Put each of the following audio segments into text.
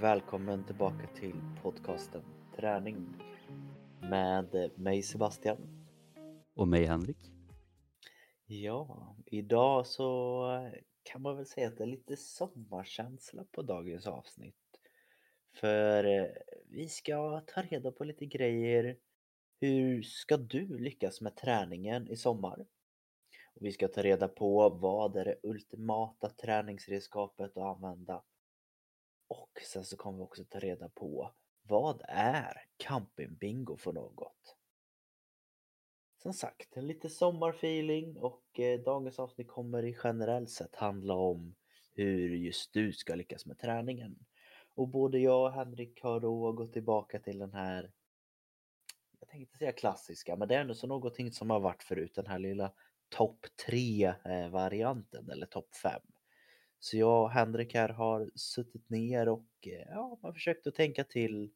Välkommen tillbaka till podcasten Träning med mig Sebastian. Och mig Henrik. Ja, idag så kan man väl säga att det är lite sommarkänsla på dagens avsnitt. För eh, vi ska ta reda på lite grejer. Hur ska du lyckas med träningen i sommar? Och vi ska ta reda på vad är det ultimata träningsredskapet att använda och sen så kommer vi också ta reda på vad är campingbingo för något? Som sagt, lite sommarfeeling och eh, dagens avsnitt kommer i generellt sett handla om hur just du ska lyckas med träningen. Och både jag och Henrik har då gått tillbaka till den här, jag tänkte säga klassiska, men det är ändå så någonting som har varit förut, den här lilla topp 3 eh, varianten eller topp 5. Så jag och Henrik här har suttit ner och eh, ja, man försökt att tänka till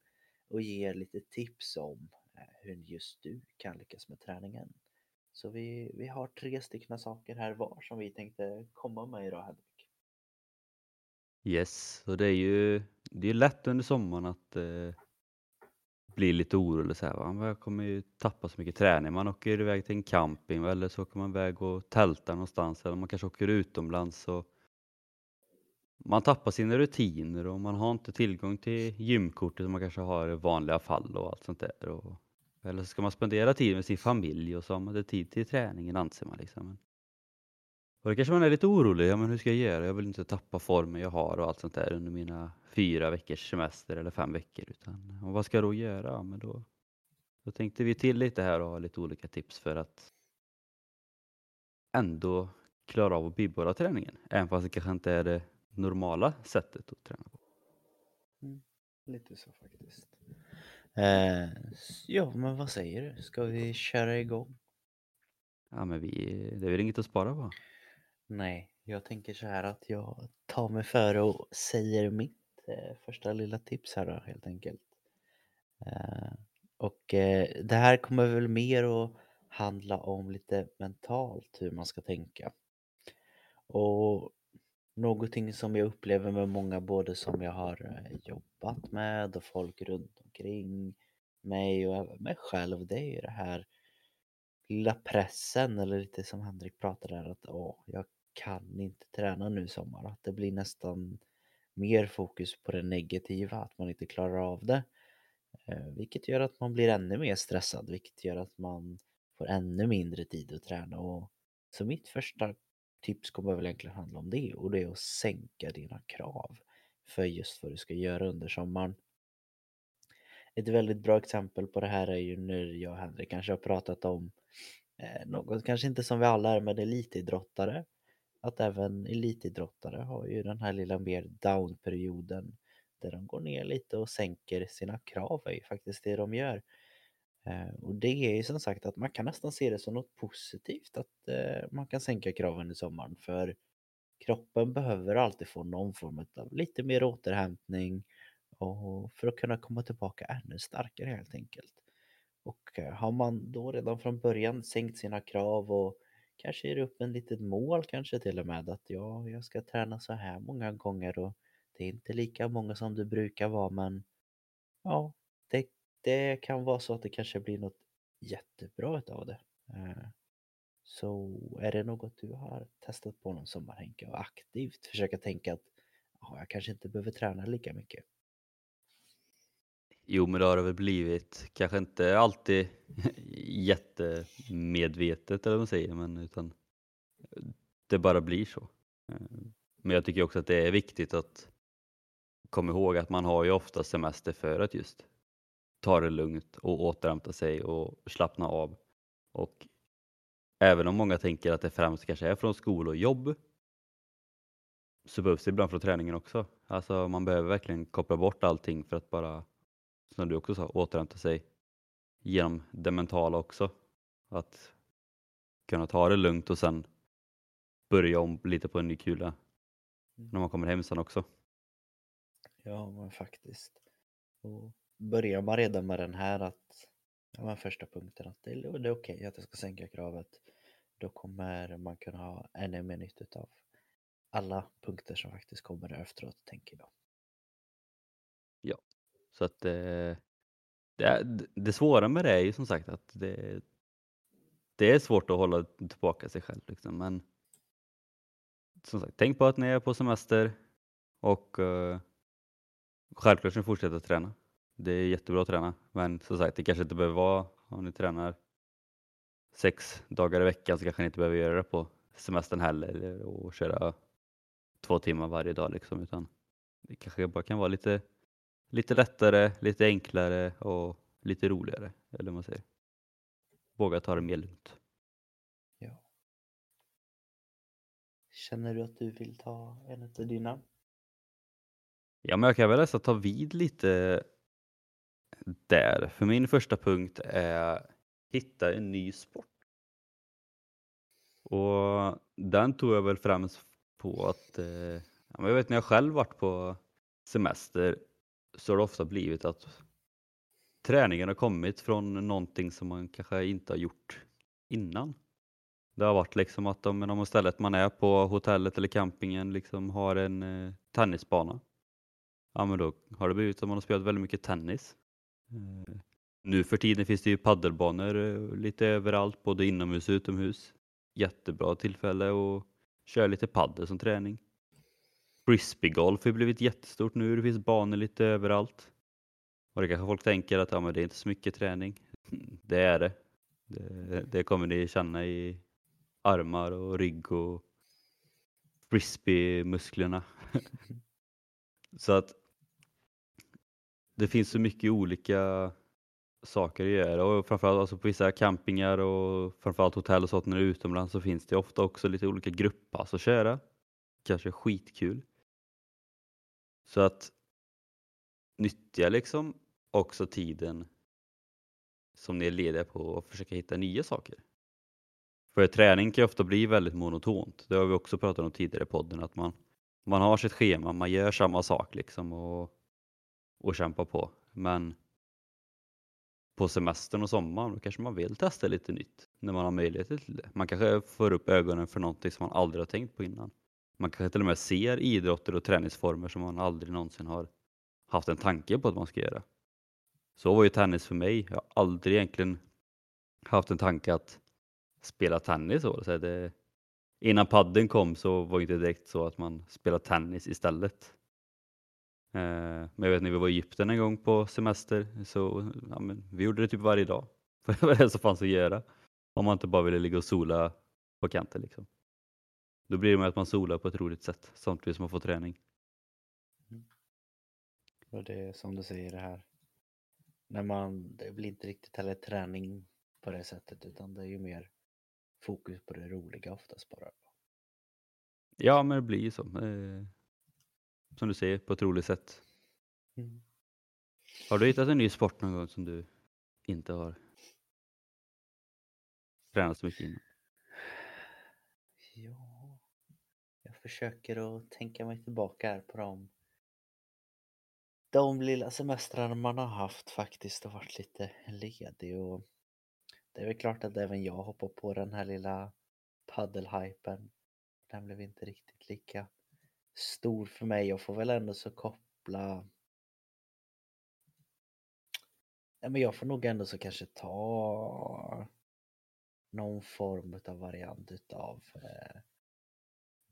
och ge lite tips om eh, hur just du kan lyckas med träningen. Så vi, vi har tre stycken saker här var som vi tänkte komma med idag Henrik. Yes, och det är ju det är lätt under sommaren att eh, bli lite orolig. Så här, va? Jag kommer ju tappa så mycket träning. Man åker iväg till en camping eller så åker man iväg och tältar någonstans eller man kanske åker utomlands. Och man tappar sina rutiner och man har inte tillgång till gymkortet som man kanske har i vanliga fall och allt sånt där. Och, eller så ska man spendera tid med sin familj och så har man inte tid till träningen anser man. Liksom. Och då kanske man är lite orolig, ja men hur ska jag göra? Jag vill inte tappa formen jag har och allt sånt där under mina fyra veckors semester eller fem veckor. Utan, och vad ska jag då göra? Ja, men då, då tänkte vi till lite här och ha lite olika tips för att ändå klara av att bibehålla träningen. Även fast det kanske inte är det normala sättet att träna på. Mm, lite så faktiskt. Eh, ja, men vad säger du? Ska vi köra igång? Ja, men vi, det är väl inget att spara på. Nej, jag tänker så här att jag tar mig före och säger mitt eh, första lilla tips här då helt enkelt. Eh, och eh, det här kommer väl mer att handla om lite mentalt hur man ska tänka. Och Någonting som jag upplever med många både som jag har eh, jobbat med och folk runt omkring mig och även mig själv, det är ju det här lilla pressen eller lite som Henrik pratade där att åh, jag kan inte träna nu i sommar. Att det blir nästan mer fokus på det negativa, att man inte klarar av det. Eh, vilket gör att man blir ännu mer stressad, vilket gör att man får ännu mindre tid att träna. Och så mitt första tips kommer väl egentligen handla om det och det är att sänka dina krav för just vad du ska göra under sommaren. Ett väldigt bra exempel på det här är ju när jag och Henrik kanske har pratat om eh, något, kanske inte som vi alla är, men elitidrottare. Att även elitidrottare har ju den här lilla mer down-perioden där de går ner lite och sänker sina krav är ju faktiskt det de gör. Eh, och det är ju som sagt att man kan nästan se det som något positivt att eh, man kan sänka kraven i sommaren för kroppen behöver alltid få någon form av lite mer återhämtning och för att kunna komma tillbaka ännu starkare helt enkelt. Och eh, har man då redan från början sänkt sina krav och kanske ger upp en litet mål kanske till och med att ja, jag ska träna så här många gånger och det är inte lika många som det brukar vara men ja, det det kan vara så att det kanske blir något jättebra utav det. Eh, så är det något du har testat på någon sommar Henke och aktivt försöka tänka att jag kanske inte behöver träna lika mycket? Jo, men det har det väl blivit. Kanske inte alltid jättemedvetet eller vad man säger, men utan det bara blir så. Eh, men jag tycker också att det är viktigt att komma ihåg att man har ju ofta semester för att just ta det lugnt och återhämta sig och slappna av. Och även om många tänker att det främst kanske är från skola och jobb så behövs det ibland från träningen också. Alltså man behöver verkligen koppla bort allting för att bara, som du också sa, återhämta sig genom det mentala också. Att kunna ta det lugnt och sen börja om lite på en ny kula mm. när man kommer hem sen också. Ja, men faktiskt. Och börjar man redan med den här att ja, men första punkten att det är, det är okej okay att jag ska sänka kravet då kommer man kunna ha ännu mer nytta av alla punkter som faktiskt kommer efteråt tänker jag. Ja, Så att eh, det, är, det svåra med det är ju som sagt att det, det är svårt att hålla tillbaka sig själv. Liksom. Men som sagt, tänk på att ni är på semester och eh, självklart ska ni fortsätta träna. Det är jättebra att träna, men som sagt, det kanske inte behöver vara om ni tränar sex dagar i veckan så kanske ni inte behöver göra det på semestern heller och köra två timmar varje dag liksom, utan det kanske bara kan vara lite, lite lättare, lite enklare och lite roligare, eller vad man säger. Våga ta det mer lugnt. Ja. Känner du att du vill ta en av dina? Ja, men jag kan väl nästan ta vid lite där. För min första punkt är hitta en ny sport. Och den tog jag väl främst på att, eh, jag vet när jag själv varit på semester så har det ofta blivit att träningen har kommit från någonting som man kanske inte har gjort innan. Det har varit liksom att om, om stället man är på, hotellet eller campingen, liksom har en eh, tennisbana. Ja men då har det blivit att man har spelat väldigt mycket tennis. Eh, nu för tiden finns det ju paddelbanor eh, lite överallt, både inomhus och utomhus. Jättebra tillfälle att köra lite paddel som träning. Frisbeegolf har blivit jättestort nu, det finns banor lite överallt. Och det kanske folk tänker att ja, men det är inte så mycket träning. Det är det. Det, det kommer ni känna i armar och rygg och frisbee-musklerna. så att det finns så mycket olika saker att göra och framförallt alltså på vissa campingar och framförallt hotell och sånt när du är utomlands så finns det ofta också lite olika grupppass att köra. Kanske skitkul. Så att nyttja liksom också tiden som ni är lediga på att försöka hitta nya saker. För träning kan ju ofta bli väldigt monotont. Det har vi också pratat om tidigare i podden att man, man har sitt schema, man gör samma sak liksom och, och kämpa på. Men på semestern och sommaren då kanske man vill testa lite nytt när man har möjlighet till det. Man kanske får upp ögonen för någonting som man aldrig har tänkt på innan. Man kanske till och med ser idrotter och träningsformer som man aldrig någonsin har haft en tanke på att man ska göra. Så var ju tennis för mig. Jag har aldrig egentligen haft en tanke att spela tennis. Så det, innan padden kom så var det inte direkt så att man spelade tennis istället. Eh, men jag vet när vi var i Egypten en gång på semester så ja, vi gjorde det typ varje dag. För det var det som fanns att göra. Om man inte bara ville ligga och sola på kanten. Liksom. Då blir det med att man solar på ett roligt sätt samtidigt som man får träning. Och det är som du säger det här. När man, det blir inte riktigt heller träning på det sättet utan det är ju mer fokus på det roliga oftast bara. Ja, men det blir ju så. Som du säger, på ett roligt sätt. Mm. Har du hittat en ny sport någon gång som du inte har tränat så mycket innan? Ja, jag försöker att tänka mig tillbaka här på dem de lilla semestrarna man har haft faktiskt och varit lite ledig och det är väl klart att även jag hoppar på den här lilla paddelhypen. Den blev inte riktigt lika stor för mig. Jag får väl ändå så koppla Ja, men jag får nog ändå så kanske ta någon form av variant utav eh,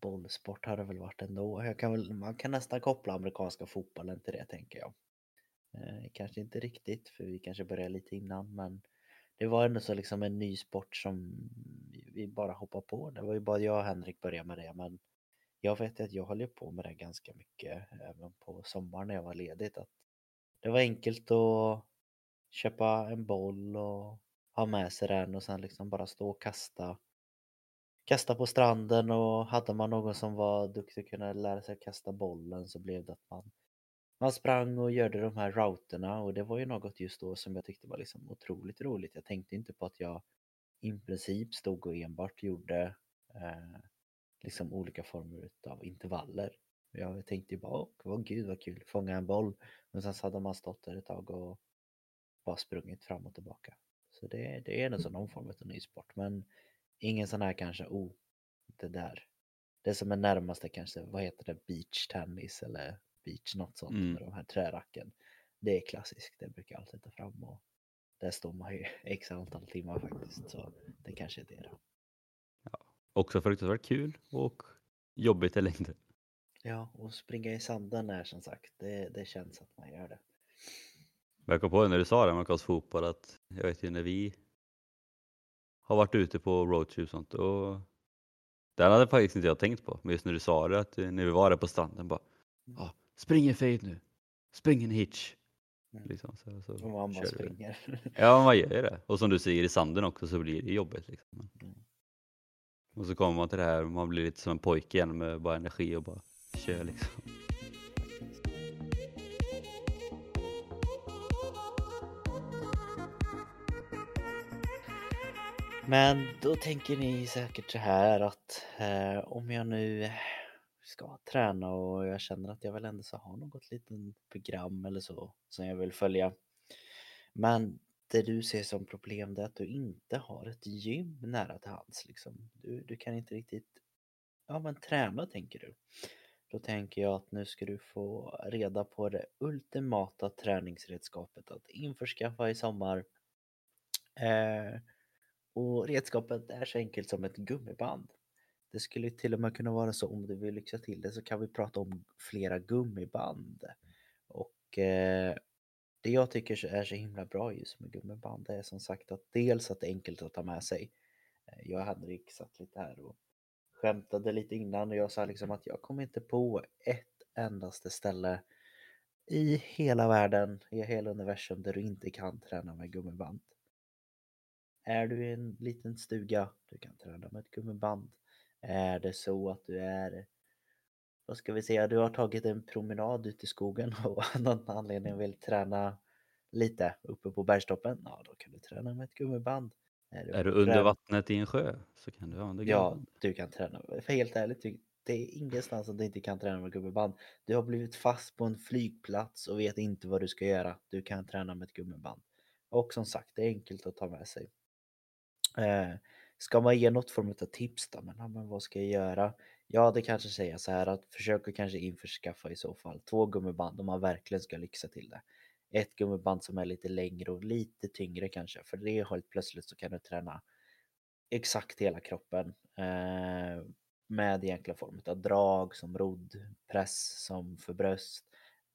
bollsport har det väl varit ändå. Jag kan väl, man kan nästan koppla amerikanska fotbollen till det tänker jag. Eh, kanske inte riktigt för vi kanske började lite innan men det var ändå så liksom en ny sport som vi bara hoppade på. Det var ju bara jag och Henrik började med det men jag vet att jag höll på med det ganska mycket även på sommaren när jag var ledigt. Att det var enkelt att köpa en boll och ha med sig den och sen liksom bara stå och kasta kasta på stranden och hade man någon som var duktig och kunde lära sig kasta bollen så blev det att man, man sprang och gjorde de här routerna och det var ju något just då som jag tyckte var liksom otroligt roligt. Jag tänkte inte på att jag i princip stod och enbart gjorde eh, liksom olika former av intervaller. Jag tänkte ju bara, åh, vad gud vad kul, fånga en boll. Men sen så hade man stått där ett tag och bara sprungit fram och tillbaka. Så det, det är så någon form av ny sport. Men Ingen sån här kanske, oh, det där. Det som är närmaste kanske, vad heter det, beach tennis eller beach något sånt Mm. med de här träracken. det är klassiskt, det brukar jag alltid ta fram och där står man ju x antal timmar faktiskt så det kanske är det då. Också fruktansvärt kul och jobbigt i längden. Ja, och springa i sanden är som sagt, det, det känns att man gör det. Jag kom på när du sa det med fotboll att jag vet ju när vi har varit ute på roadtrip och sånt och det hade faktiskt inte jag tänkt på. Men just när du sa det, att när vi var där på stranden bara ah, spring en fade nu, spring en hitch. Mm. Liksom, så, så Och man bara kör vi. springer. Ja, man gör ju det. Och som du säger i sanden också så blir det jobbigt. Liksom. Mm. Och så kommer man till det här, man blir lite som en pojke igen med bara energi och bara kör liksom. Men då tänker ni säkert så här att eh, om jag nu ska träna och jag känner att jag väl ändå så har något litet program eller så som jag vill följa. Men det eh, du ser som problem det är att du inte har ett gym nära till hands liksom. Du, du kan inte riktigt, ja men träna tänker du. Då tänker jag att nu ska du få reda på det ultimata träningsredskapet att införskaffa i sommar. Eh, och redskapet är så enkelt som ett gummiband. Det skulle till och med kunna vara så om du vill lyxa till det så kan vi prata om flera gummiband. Och eh, det jag tycker är så himla bra just med gummiband är som sagt att dels att det är enkelt att ta med sig. Eh, jag och Henrik satt lite här och skämtade lite innan och jag sa liksom att jag kommer inte på ett endaste ställe i hela världen, i hela universum där du inte kan träna med gummiband. Är du i en liten stuga, du kan träna med ett gummiband. Är det så att du är, vad ska vi säga, du har tagit en promenad ut i skogen och av någon anledning vill träna lite uppe på bergstoppen, ja då kan du träna med ett gummiband. Är du under träna- vattnet i en sjö så kan du använda Ja, gummiband. du kan träna. För helt ärligt, du- det är ingenstans att du inte kan träna med gummiband. Du har blivit fast på en flygplats och vet inte vad du ska göra. Du kan träna med ett gummiband. Och som sagt, det är enkelt att ta med sig. Eh, ska man ge något form av tips då? Men, ja, men vad ska jag göra? Ja, det kanske säger så här att försök kanske införskaffa i så fall två gummiband om man verkligen ska lyxa till det. Ett gummiband som är lite längre och lite tyngre kanske, för det helt plötsligt så kan du träna exakt hela kroppen eh, med egentligen form av drag som rodd, press som för bröst.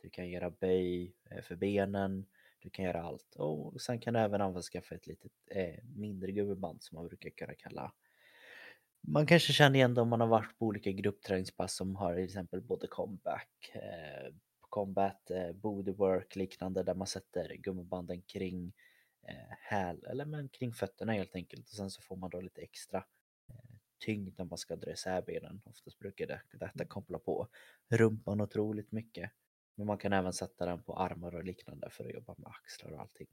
Du kan göra böj eh, för benen. Du kan göra allt och sen kan du även skaffa ett litet eh, mindre gummiband som man brukar kunna kalla man kanske känner igen det om man har varit på olika gruppträningspass som har till exempel både comeback, eh, combat, eh, bodywork liknande där man sätter gummibanden kring eh, häl eller men kring fötterna helt enkelt och sen så får man då lite extra eh, tyngd när man ska dra isär benen. Oftast brukar det, detta koppla på rumpan otroligt mycket. Men man kan även sätta den på armar och liknande för att jobba med axlar och allting.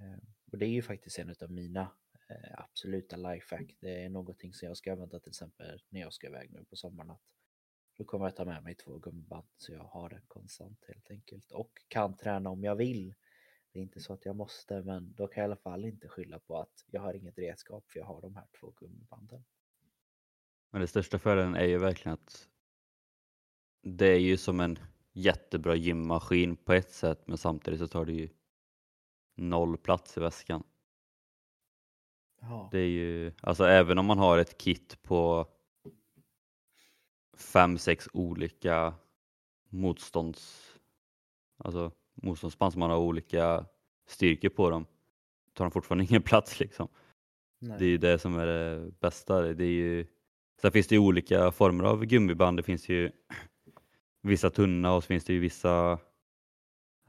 Eh, och det är ju faktiskt en av mina Eh, absoluta lifehack. Det är någonting som jag ska använda till exempel när jag ska iväg nu på sommaren. Att då kommer jag ta med mig två gummiband så jag har det konstant helt enkelt och kan träna om jag vill. Det är inte så att jag måste men då kan jag i alla fall inte skylla på att jag har inget redskap för jag har de här två gummibanden. Men det största fördelen är ju verkligen att det är ju som en jättebra gymmaskin på ett sätt men samtidigt så tar det ju noll plats i väskan. Ja, Det är ju, alltså även om man har ett kit på fem, sex olika motstånds, alltså motståndsband som man har olika styrkor på dem, tar de fortfarande ingen plats liksom. nej. Det är ju det som är det bästa. Det är ju, sen finns det ju olika former av gummiband. Det finns ju vissa tunna och så finns det ju vissa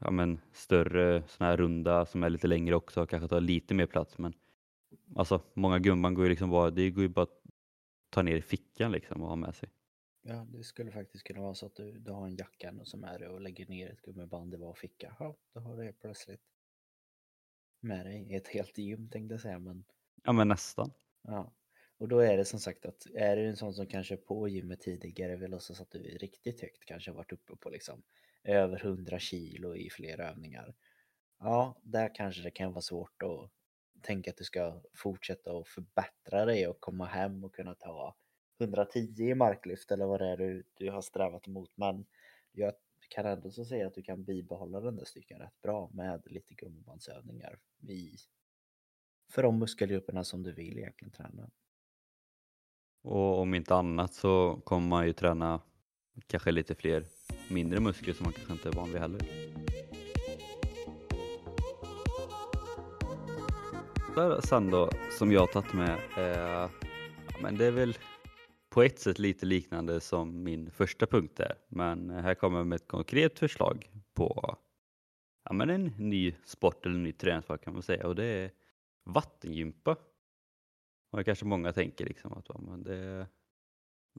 ja, men, större såna här runda som är lite längre också och kanske tar lite mer plats. Men alltså, många gummiband går ju liksom bara, det går ju bara att ta ner i fickan liksom och ha med sig. Ja, det skulle faktiskt kunna vara så att du, du har en jacka och som är det och lägger ner ett gummiband i var ficka. Ja, då har du helt plötsligt med dig ett helt gym tänkte jag säga. Men Ja men nästan. ja, och då är det som sagt att är du en sån som kanske på gymmet tidigare vill låtsas att du är riktigt högt, kanske varit uppe på liksom över 100 kilo i flera övningar. Ja, där kanske det kan vara svårt att tänka att du ska fortsätta och förbättra dig och komma hem och kunna ta 110 i marklyft eller vad det är du, du har strävat emot. Men jag kan ändå så säga att du kan bibehålla den där styrkan rätt bra med lite gummibandsövningar i, för de muskelgrupperna som du vill egentligen träna. Och om inte annat så kommer man ju träna kanske lite fler mindre muskler som man kanske inte är van vid heller. Sen då, som jag har tagit med, eh, men det är väl på ett sätt lite liknande som min första punkt är. Men här kommer jag med ett konkret förslag på ja, men en ny sport eller en ny träningsform kan man säga och det är vattengympa. Och det kanske många tänker liksom att ja, men det,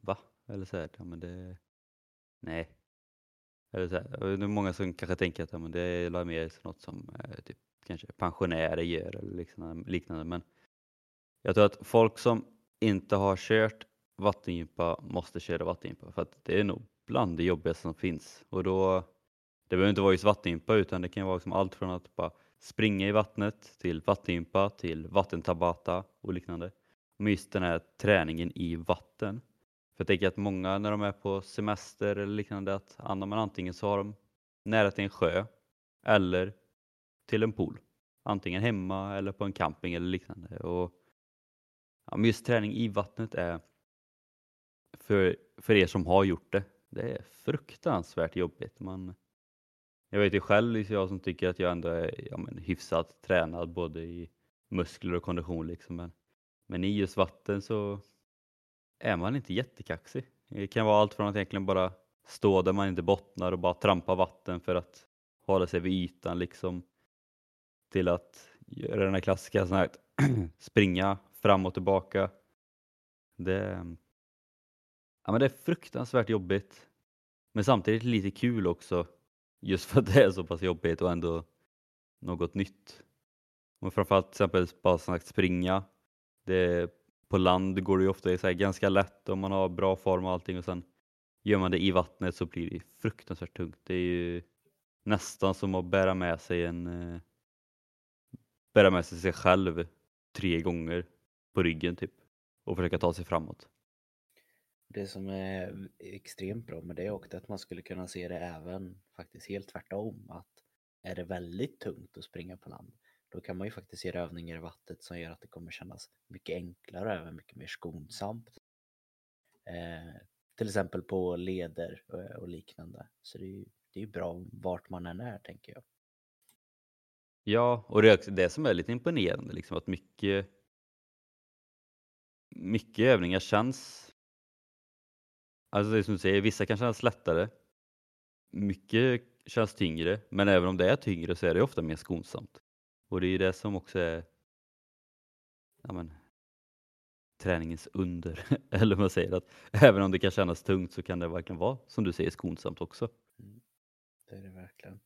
va? Eller så här, ja, men det, nej. Eller så här, det är många som kanske tänker att ja, men det är mer något som eh, typ, kanske pensionärer gör eller liknande, liknande. Men jag tror att folk som inte har kört vattengympa måste köra vattengympa för att det är nog bland det jobbigaste som finns. Och då, det behöver inte vara just vattengympa utan det kan vara liksom allt från att bara springa i vattnet till vattengympa till vattentabata och liknande. Men just den här träningen i vatten. För jag tänker att många när de är på semester eller liknande att man antingen så har de nära till en sjö eller till en pool. Antingen hemma eller på en camping eller liknande. Och ja, men just träning i vattnet är för, för er som har gjort det, det är fruktansvärt jobbigt. Man, jag vet ju själv, liksom, jag som tycker att jag ändå är ja, men, hyfsat tränad både i muskler och kondition. Liksom, men, men i just vatten så är man inte jättekaxig. Det kan vara allt från att egentligen bara stå där man inte bottnar och bara trampa vatten för att hålla sig vid ytan liksom till att göra den här klassiska sån här, springa fram och tillbaka. Det, ja, men det är fruktansvärt jobbigt. Men samtidigt lite kul också. Just för att det är så pass jobbigt och ändå något nytt. Och framförallt till exempel bara sagt springa. Det, på land går det ju ofta så ganska lätt om man har bra form och allting och sen gör man det i vattnet så blir det fruktansvärt tungt. Det är ju nästan som att bära med sig en eh, bära med sig sig själv tre gånger på ryggen typ och försöka ta sig framåt. Det som är extremt bra med det är att man skulle kunna se det även faktiskt helt tvärtom. Att är det väldigt tungt att springa på land, då kan man ju faktiskt göra övningar i vattnet som gör att det kommer kännas mycket enklare och även mycket mer skonsamt. Eh, till exempel på leder och, och liknande. Så det är ju det är bra vart man än är, tänker jag. Ja, och det är också det som är lite imponerande, liksom att mycket mycket övningar känns Alltså det är som du säger, vissa kan kännas lättare. Mycket känns tyngre, men även om det är tyngre så är det ofta mer skonsamt. Och det är ju det som också är ja, men, träningens under. Eller man säger att även om det kan kännas tungt så kan det verkligen vara, som du säger, skonsamt också. Mm, det är det verkligen.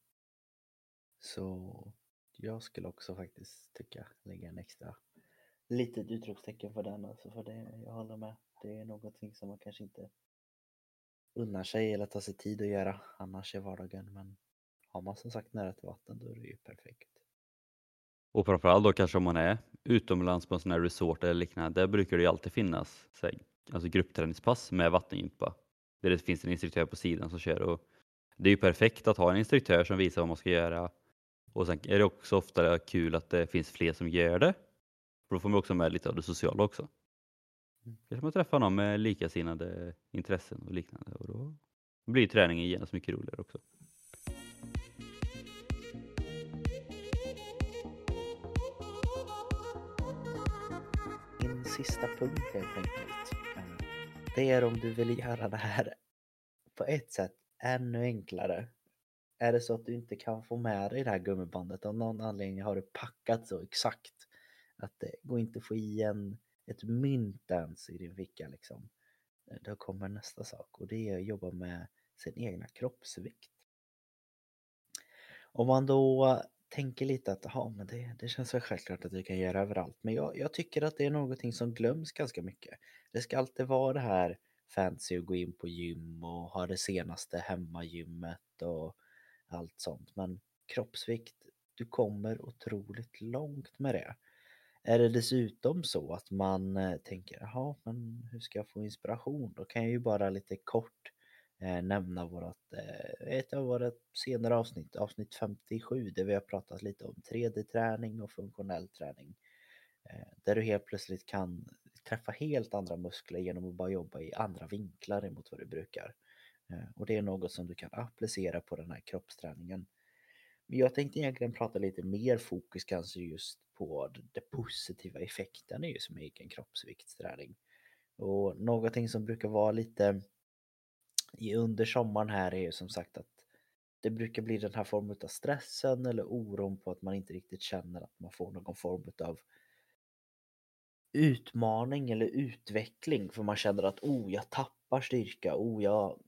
Så jag skulle också faktiskt tycka lägga en extra litet utropstecken för den. Alltså för det, jag håller med. Det är någonting som man kanske inte unnar sig eller tar sig tid att göra annars i vardagen. Men har man som sagt nära till vatten då är det ju perfekt. Och framförallt då kanske om man är utomlands på en sån här resort eller liknande, där brukar det ju alltid finnas här, alltså gruppträningspass med vattengympa. Där det finns en instruktör på sidan som kör och det är ju perfekt att ha en instruktör som visar vad man ska göra. Och sen är det också ofta kul att det finns fler som gör det. För då får man också med lite av det sociala också. Mm. Kanske man träffar någon med likasinnade intressen och liknande och då blir träningen genast mycket roligare också. Min sista punkt helt enkelt. Det är om du vill göra det här på ett sätt ännu enklare. Är det så att du inte kan få med dig det här gummibandet, av någon anledning har du packat så exakt att det går inte att få i en ett mynt ens i din ficka liksom. Eh, då kommer nästa sak och det är att jobba med sin egna kroppsvikt. Om man då tänker lite att ja, men det, det känns väl självklart att du kan göra överallt. Men jag, jag tycker att det är någonting som glöms ganska mycket. Det ska alltid vara det här fancy att gå in på gym och ha det senaste hemmagymmet och allt sånt. Men kroppsvikt, du kommer otroligt långt med det. Är det dessutom så att man eh, tänker, jaha, men hur ska jag få inspiration? Då kan jag ju bara lite kort eh, nämna vårat, eh, ett av våra senare avsnitt, avsnitt 57, där vi har pratat lite om 3D-träning och funktionell träning. Eh, där du helt plötsligt kan träffa helt andra muskler genom att bara jobba i andra vinklar emot vad du brukar. Eh, och det är något som du kan applicera på den här kroppsträningen. Men jag tänkte egentligen prata lite mer fokus kanske just på den positiva effekten just med egen kroppsviktsträning. Och någonting som brukar vara lite under sommaren här är ju som sagt att det brukar bli den här formen av stressen eller oron på att man inte riktigt känner att man får någon form av utmaning eller utveckling för man känner att oh, jag tappar styrka, oh, jag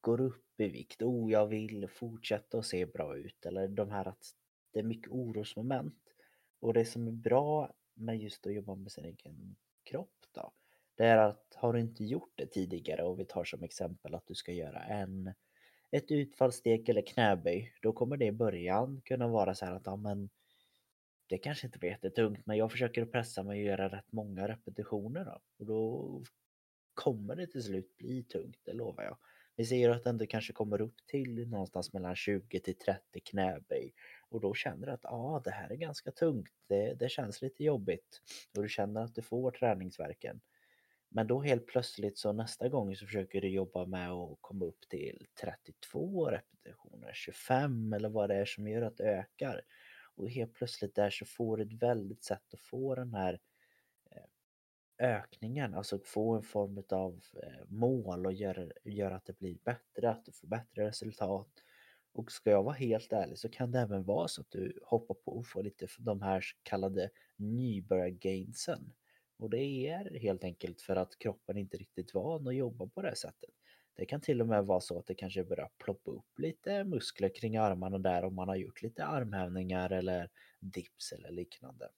går upp i vikt, oh, jag vill fortsätta att se bra ut eller de här att det är mycket orosmoment. Och det som är bra med just att jobba med sin egen kropp då, det är att har du inte gjort det tidigare och vi tar som exempel att du ska göra en ett utfallssteg eller knäböj, då kommer det i början kunna vara så här att ja, men det kanske inte blir jättetungt, men jag försöker pressa mig och göra rätt många repetitioner då. Och då kommer det till slut bli tungt, det lovar jag. Vi ser att den kanske kommer upp till någonstans mellan 20 till 30 knäböj och då känner du att ja, ah, det här är ganska tungt. Det, det känns lite jobbigt och du känner att du får träningsverken. Men då helt plötsligt så nästa gång så försöker du jobba med att komma upp till 32 repetitioner, 25 eller vad det är som gör att det ökar. Och helt plötsligt där så får du ett väldigt sätt att få den här eh, ökningen, alltså få en form av eh, mål och göra, gör att det blir bättre, att du får bättre resultat. Och ska jag vara helt ärlig så kan det även vara så att du hoppar på och får lite de här så kallade nybörjargainsen. Och det är helt enkelt för att kroppen inte riktigt van att jobba på det sättet. Det kan till och med vara så att det kanske börjar ploppa upp lite muskler kring armarna där om man har gjort lite armhävningar eller dips eller liknande.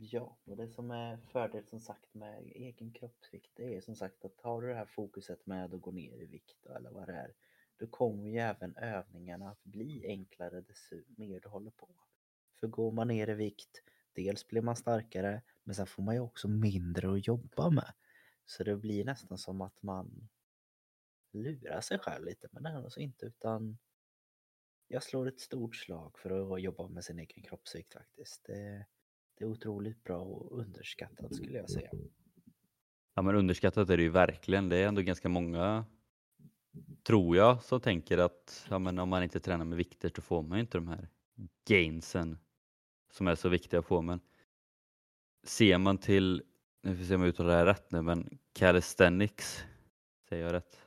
Ja, och det som är fördel som sagt med egen kroppsvikt det är som sagt att har du det här fokuset med att gå ner i vikt eller vad det är då kommer ju även övningarna att bli enklare desto mer du håller på. För går man ner i vikt, dels blir man starkare men sen får man ju också mindre att jobba med. Så det blir nästan som att man lurar sig själv lite, men det är alltså inte utan jag slår ett stort slag för att jobba med sin egen kroppsvikt faktiskt. Det, det är otroligt bra och underskattat skulle jag säga. Ja men underskattat är det ju verkligen. Det är ändå ganska många, tror jag, som tänker att ja, men om man inte tränar med vikter så får man ju inte de här gainsen som är så viktiga att få. Men ser man till nu får vi se om jag uttalar det här rätt nu, men calisthenics, säger jag rätt?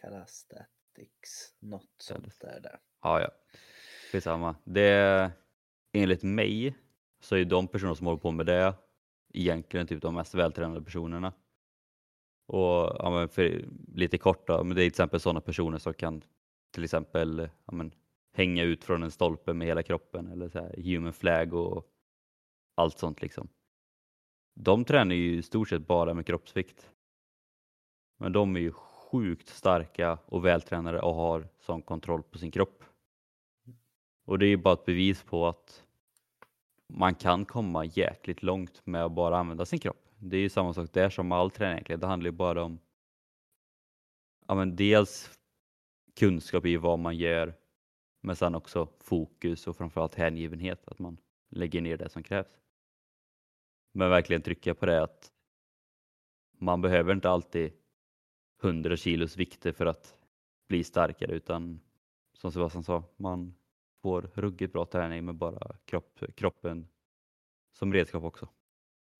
Calisthenics, något sånt där. där. Ja, ja. Skitsamma. Det, enligt mig så är de personer som håller på med det egentligen typ de mest vältränade personerna. Och ja, men för, lite kort då, men det är till exempel sådana personer som kan till exempel ja, men, hänga ut från en stolpe med hela kroppen eller så här, human flag och allt sånt liksom. De tränar ju i stort sett bara med kroppsvikt. Men de är ju sjukt starka och vältränade och har sån kontroll på sin kropp. Och det är ju bara ett bevis på att man kan komma jäkligt långt med att bara använda sin kropp. Det är ju samma sak där som med all träning egentligen. Det handlar ju bara om ja, men dels kunskap i vad man gör men sen också fokus och framförallt hängivenhet, att man lägger ner det som krävs. Men verkligen trycka på det att man behöver inte alltid 100 kilos vikter för att bli starkare utan som Sebastian sa, man får ruggigt bra träning med bara kropp, kroppen som redskap också.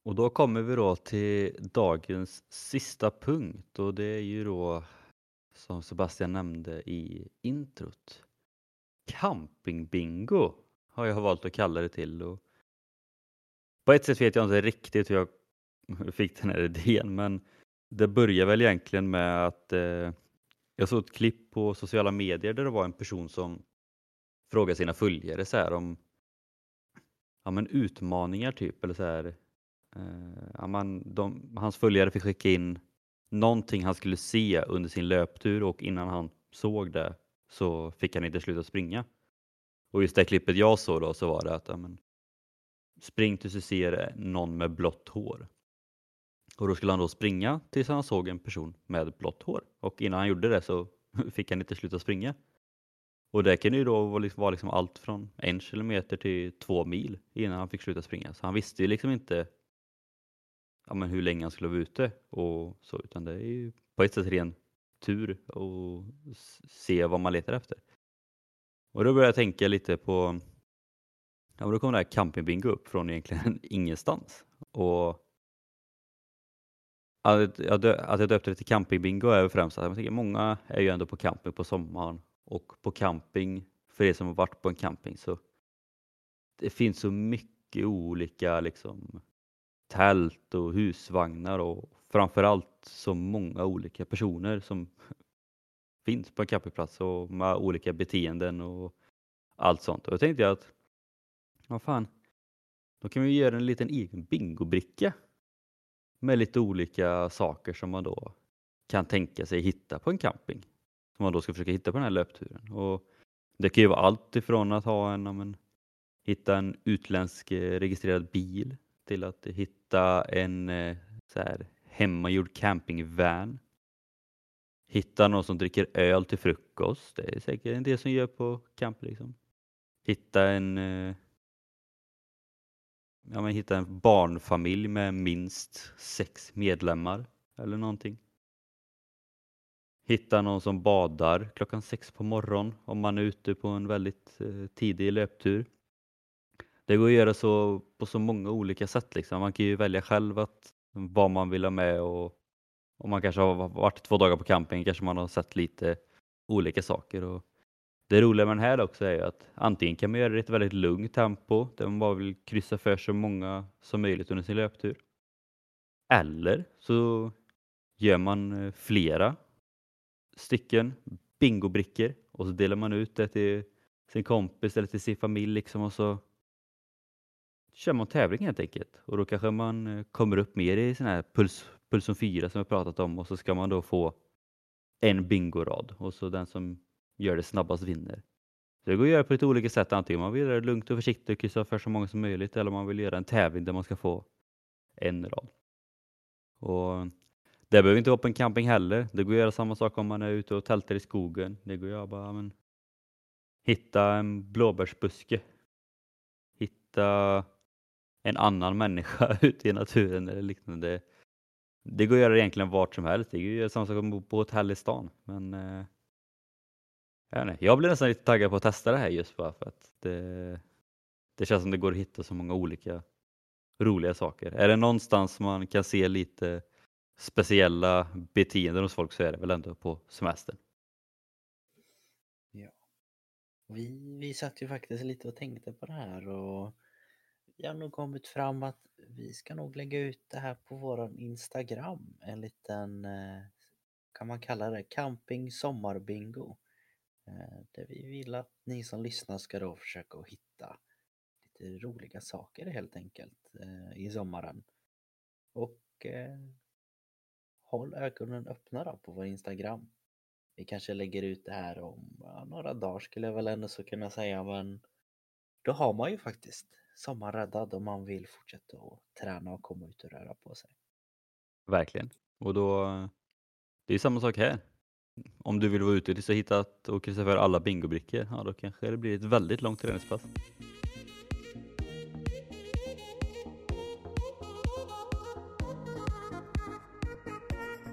Och då kommer vi då till dagens sista punkt och det är ju då som Sebastian nämnde i introt. Campingbingo har jag valt att kalla det till. Och på ett sätt vet jag inte riktigt hur jag fick den här idén men det börjar väl egentligen med att eh, jag såg ett klipp på sociala medier där det var en person som fråga sina följare så här om ja, men utmaningar typ eller så här. Eh, ja, man, de, hans följare fick skicka in någonting han skulle se under sin löptur och innan han såg det så fick han inte sluta springa. Och just det klippet jag såg då så var det att ja, men, spring tills du ser någon med blått hår. Och då skulle han då springa tills han såg en person med blått hår. Och innan han gjorde det så fick han inte sluta springa. Och det kan ju då vara liksom, liksom allt från en kilometer till två mil innan han fick sluta springa. Så han visste ju liksom inte ja, men hur länge han skulle vara ute och så, utan det är ju på ett sätt ren tur och se vad man letar efter. Och då började jag tänka lite på, ja men då kom det här campingbingo upp från egentligen ingenstans. Och att jag, att jag döpte det till campingbingo är främst att jag tänker, många är ju ändå på camping på sommaren och på camping, för er som har varit på en camping, så det finns så mycket olika liksom, tält och husvagnar och framförallt så många olika personer som finns på en campingplats och med olika beteenden och allt sånt. Och då tänkte jag att, vad fan, då kan vi göra en liten egen bingobricka med lite olika saker som man då kan tänka sig hitta på en camping. Som man då ska försöka hitta på den här löpturen. Och det kan ju vara allt ifrån att ha en, men, hitta en utländsk eh, registrerad bil till att hitta en eh, så här, hemmagjord campingvan. Hitta någon som dricker öl till frukost. Det är säkert en del som gör på camp. Liksom. Hitta en eh, ja, men hitta en barnfamilj med minst sex medlemmar eller någonting. Hitta någon som badar klockan sex på morgonen om man är ute på en väldigt eh, tidig löptur. Det går att göra så på så många olika sätt. Liksom. Man kan ju välja själv att, vad man vill ha med och om man kanske har varit två dagar på camping kanske man har sett lite olika saker. Och det roliga med den här också är att antingen kan man göra det i ett väldigt lugnt tempo där man bara vill kryssa för så många som möjligt under sin löptur. Eller så gör man eh, flera stycken bingobrickor och så delar man ut det till sin kompis eller till sin familj liksom och så kör man tävling helt enkelt. Och då kanske man eh, kommer upp mer i sån här puls, pulsum 4 som vi pratat om och så ska man då få en bingorad och så den som gör det snabbast vinner. Så det går att göra på lite olika sätt. Antingen man vill göra det lugnt och försiktigt och kryssa för så många som möjligt eller man vill göra en tävling där man ska få en rad. Och det behöver inte vara på en camping heller. Det går att göra samma sak om man är ute och tältar i skogen. Det går att göra bara men, hitta en blåbärsbuske. Hitta en annan människa ute i naturen eller liknande. Det går att göra egentligen vart som helst. Det går att göra samma sak om man på hotell i stan. Men eh, jag, inte, jag blir nästan lite taggad på att testa det här just bara för att det, det känns som det går att hitta så många olika roliga saker. Är det någonstans man kan se lite speciella beteenden hos folk så är det väl ändå på semestern. Ja. Vi, vi satt ju faktiskt lite och tänkte på det här och vi har nog kommit fram att vi ska nog lägga ut det här på våran Instagram. En liten, eh, kan man kalla det, camping sommarbingo. Eh, där vi vill att ni som lyssnar ska då försöka att hitta lite roliga saker helt enkelt eh, i sommaren. Och håll ögonen öppna då på vår Instagram. Vi kanske lägger ut det här om ja, några dagar skulle jag väl ändå så kunna säga men då har man ju faktiskt sommaren räddad om man vill fortsätta att träna och komma ut och röra på sig. Verkligen. Och då, det är samma sak här. Om du vill vara ute och hitta och kryssa för alla bingobrickor, ja då kanske det blir ett väldigt långt träningspass.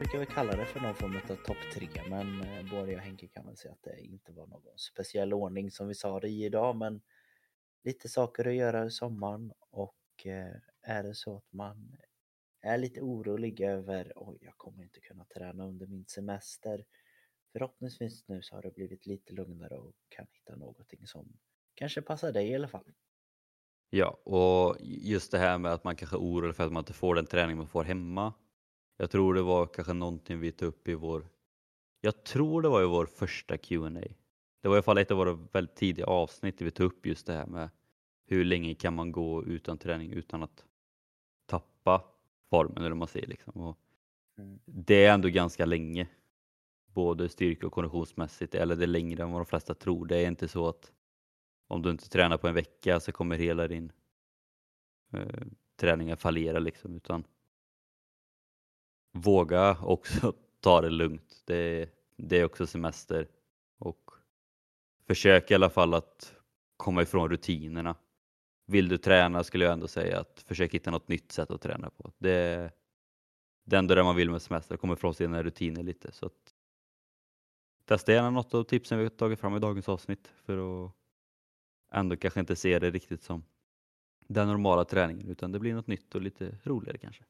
Brukar väl kalla det för någon form av topp tre men eh, både jag och Henke kan väl säga att det inte var någon speciell ordning som vi sa det i idag men lite saker att göra i sommaren och eh, är det så att man är lite orolig över oj, jag kommer inte kunna träna under min semester. Förhoppningsvis nu så har det blivit lite lugnare och kan hitta någonting som kanske passar dig i alla fall. Ja, och just det här med att man kanske är orolig för att man inte får den träning man får hemma jag tror det var kanske någonting vi tog upp i vår, jag tror det var i vår första Q&A. Det var i alla fall ett av våra väldigt tidiga avsnitt där vi tog upp just det här med hur länge kan man gå utan träning utan att tappa formen eller man säger liksom. Och mm. Det är ändå ganska länge. Både styrka och konditionsmässigt eller det är längre än vad de flesta tror. Det är inte så att om du inte tränar på en vecka så kommer hela din eh, träning att fallera liksom utan våga också ta det lugnt. Det, det är också semester och försök i alla fall att komma ifrån rutinerna. Vill du träna skulle jag ändå säga att försök hitta något nytt sätt att träna på. Det, det är ändå det man vill med semester, komma ifrån sina rutiner lite. Så att, testa gärna något av tipsen vi har tagit fram i dagens avsnitt för att ändå kanske inte se det riktigt som den normala träningen utan det blir något nytt och lite roligare kanske.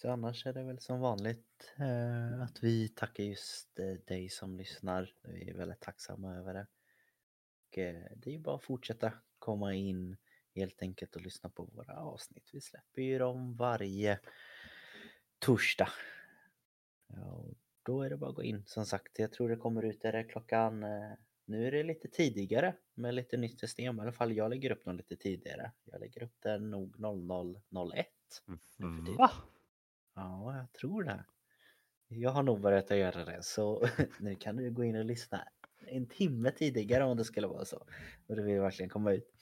Så annars är det väl som vanligt eh, att vi tackar just eh, dig som lyssnar. Vi är väldigt tacksamma över det. Och, eh, det är ju bara att fortsätta komma in helt enkelt och lyssna på våra avsnitt. Vi släpper ju dem varje torsdag. Ja, och då är det bara att gå in. Som sagt, jag tror det kommer ut är det klockan eh, nu är det lite tidigare med lite nytt system. I alla fall jag lägger upp den lite tidigare. Jag lägger upp den nog 00.01. Va? Ja, jag tror det. Jag har nog börjat att göra det så nu kan du gå in och lyssna en timme tidigare om det skulle vara så. Och det vill verkligen komma ut.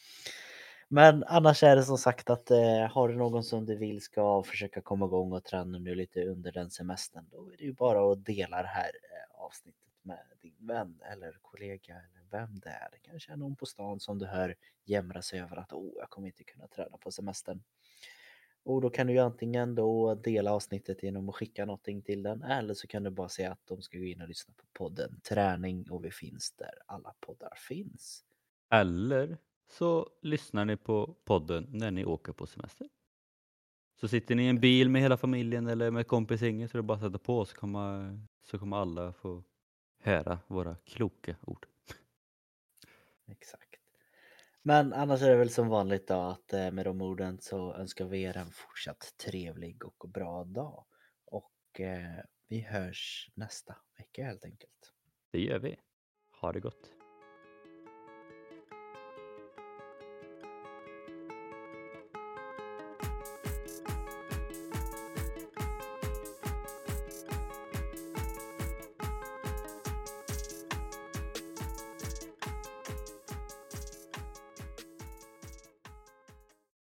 Men annars är det som sagt att eh, har du någon som du vill ska försöka komma igång och träna nu lite under den semestern då är det ju bara att dela det här eh, avsnittet med din vän eller kollega eller vem det är. Det kanske är någon på stan som du hör jämra sig över att åh, jag kommer inte kunna träna på semestern. Och då kan du ju antingen då dela avsnittet genom att skicka någonting till den eller så kan du bara säga att de ska gå in och lyssna på podden Träning och vi finns där alla poddar finns. Eller så lyssnar ni på podden när ni åker på semester. Så sitter ni i en bil med hela familjen eller med kompisgänget så är det bara att sätta på så kommer, så kommer alla få höra våra kloka ord. Exakt. Men annars är det väl som vanligt då att eh, med de orden så önskar vi er en fortsatt trevlig och bra dag. Och eh, vi hörs nästa vecka helt enkelt. Det gör vi. Ha det gott.